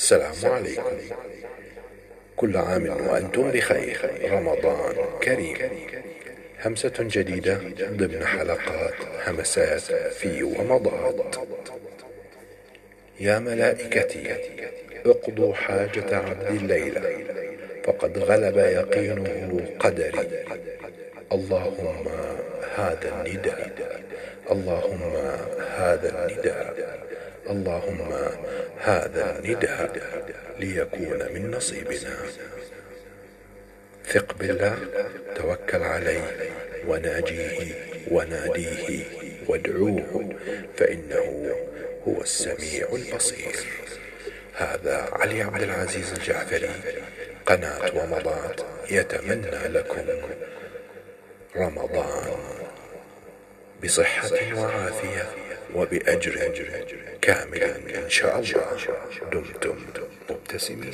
السلام عليكم. كل عام وأنتم بخير. رمضان كريم. همسة جديدة ضمن حلقات همسات في ومضات. يا ملائكتي اقضوا حاجة عبد الليلة. فقد غلب يقينه قدري. اللهم هذا النداء. اللهم هذا النداء. اللهم هذا النداء ليكون من نصيبنا. ثق بالله توكل عليه وناجيه وناديه وادعوه فإنه هو السميع البصير. هذا علي عبد العزيز الجعفري قناة ومضات يتمنى لكم رمضان بصحة وعافية. وبأجر كامل إن شاء الله دمتم مبتسمين